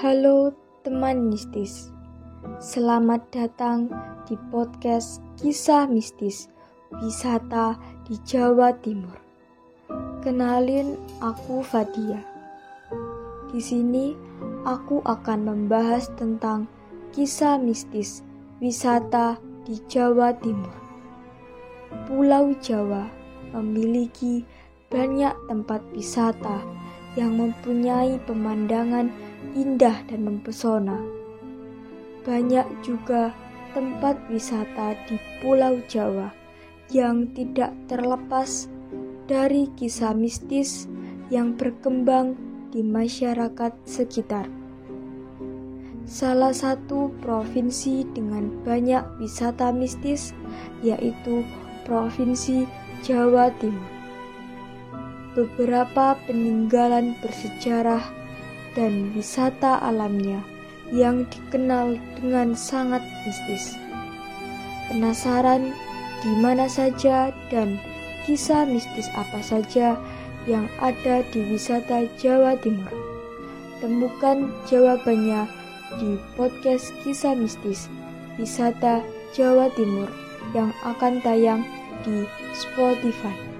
Halo teman mistis, selamat datang di podcast Kisah Mistis Wisata di Jawa Timur. Kenalin, aku Fadia. Di sini aku akan membahas tentang kisah mistis wisata di Jawa Timur. Pulau Jawa memiliki banyak tempat wisata yang mempunyai pemandangan indah dan mempesona. Banyak juga tempat wisata di Pulau Jawa yang tidak terlepas dari kisah mistis yang berkembang di masyarakat sekitar. Salah satu provinsi dengan banyak wisata mistis yaitu Provinsi Jawa Timur. Beberapa peninggalan bersejarah dan wisata alamnya yang dikenal dengan sangat mistis. Penasaran di mana saja dan kisah mistis apa saja yang ada di wisata Jawa Timur? Temukan jawabannya di podcast Kisah Mistis Wisata Jawa Timur yang akan tayang di Spotify.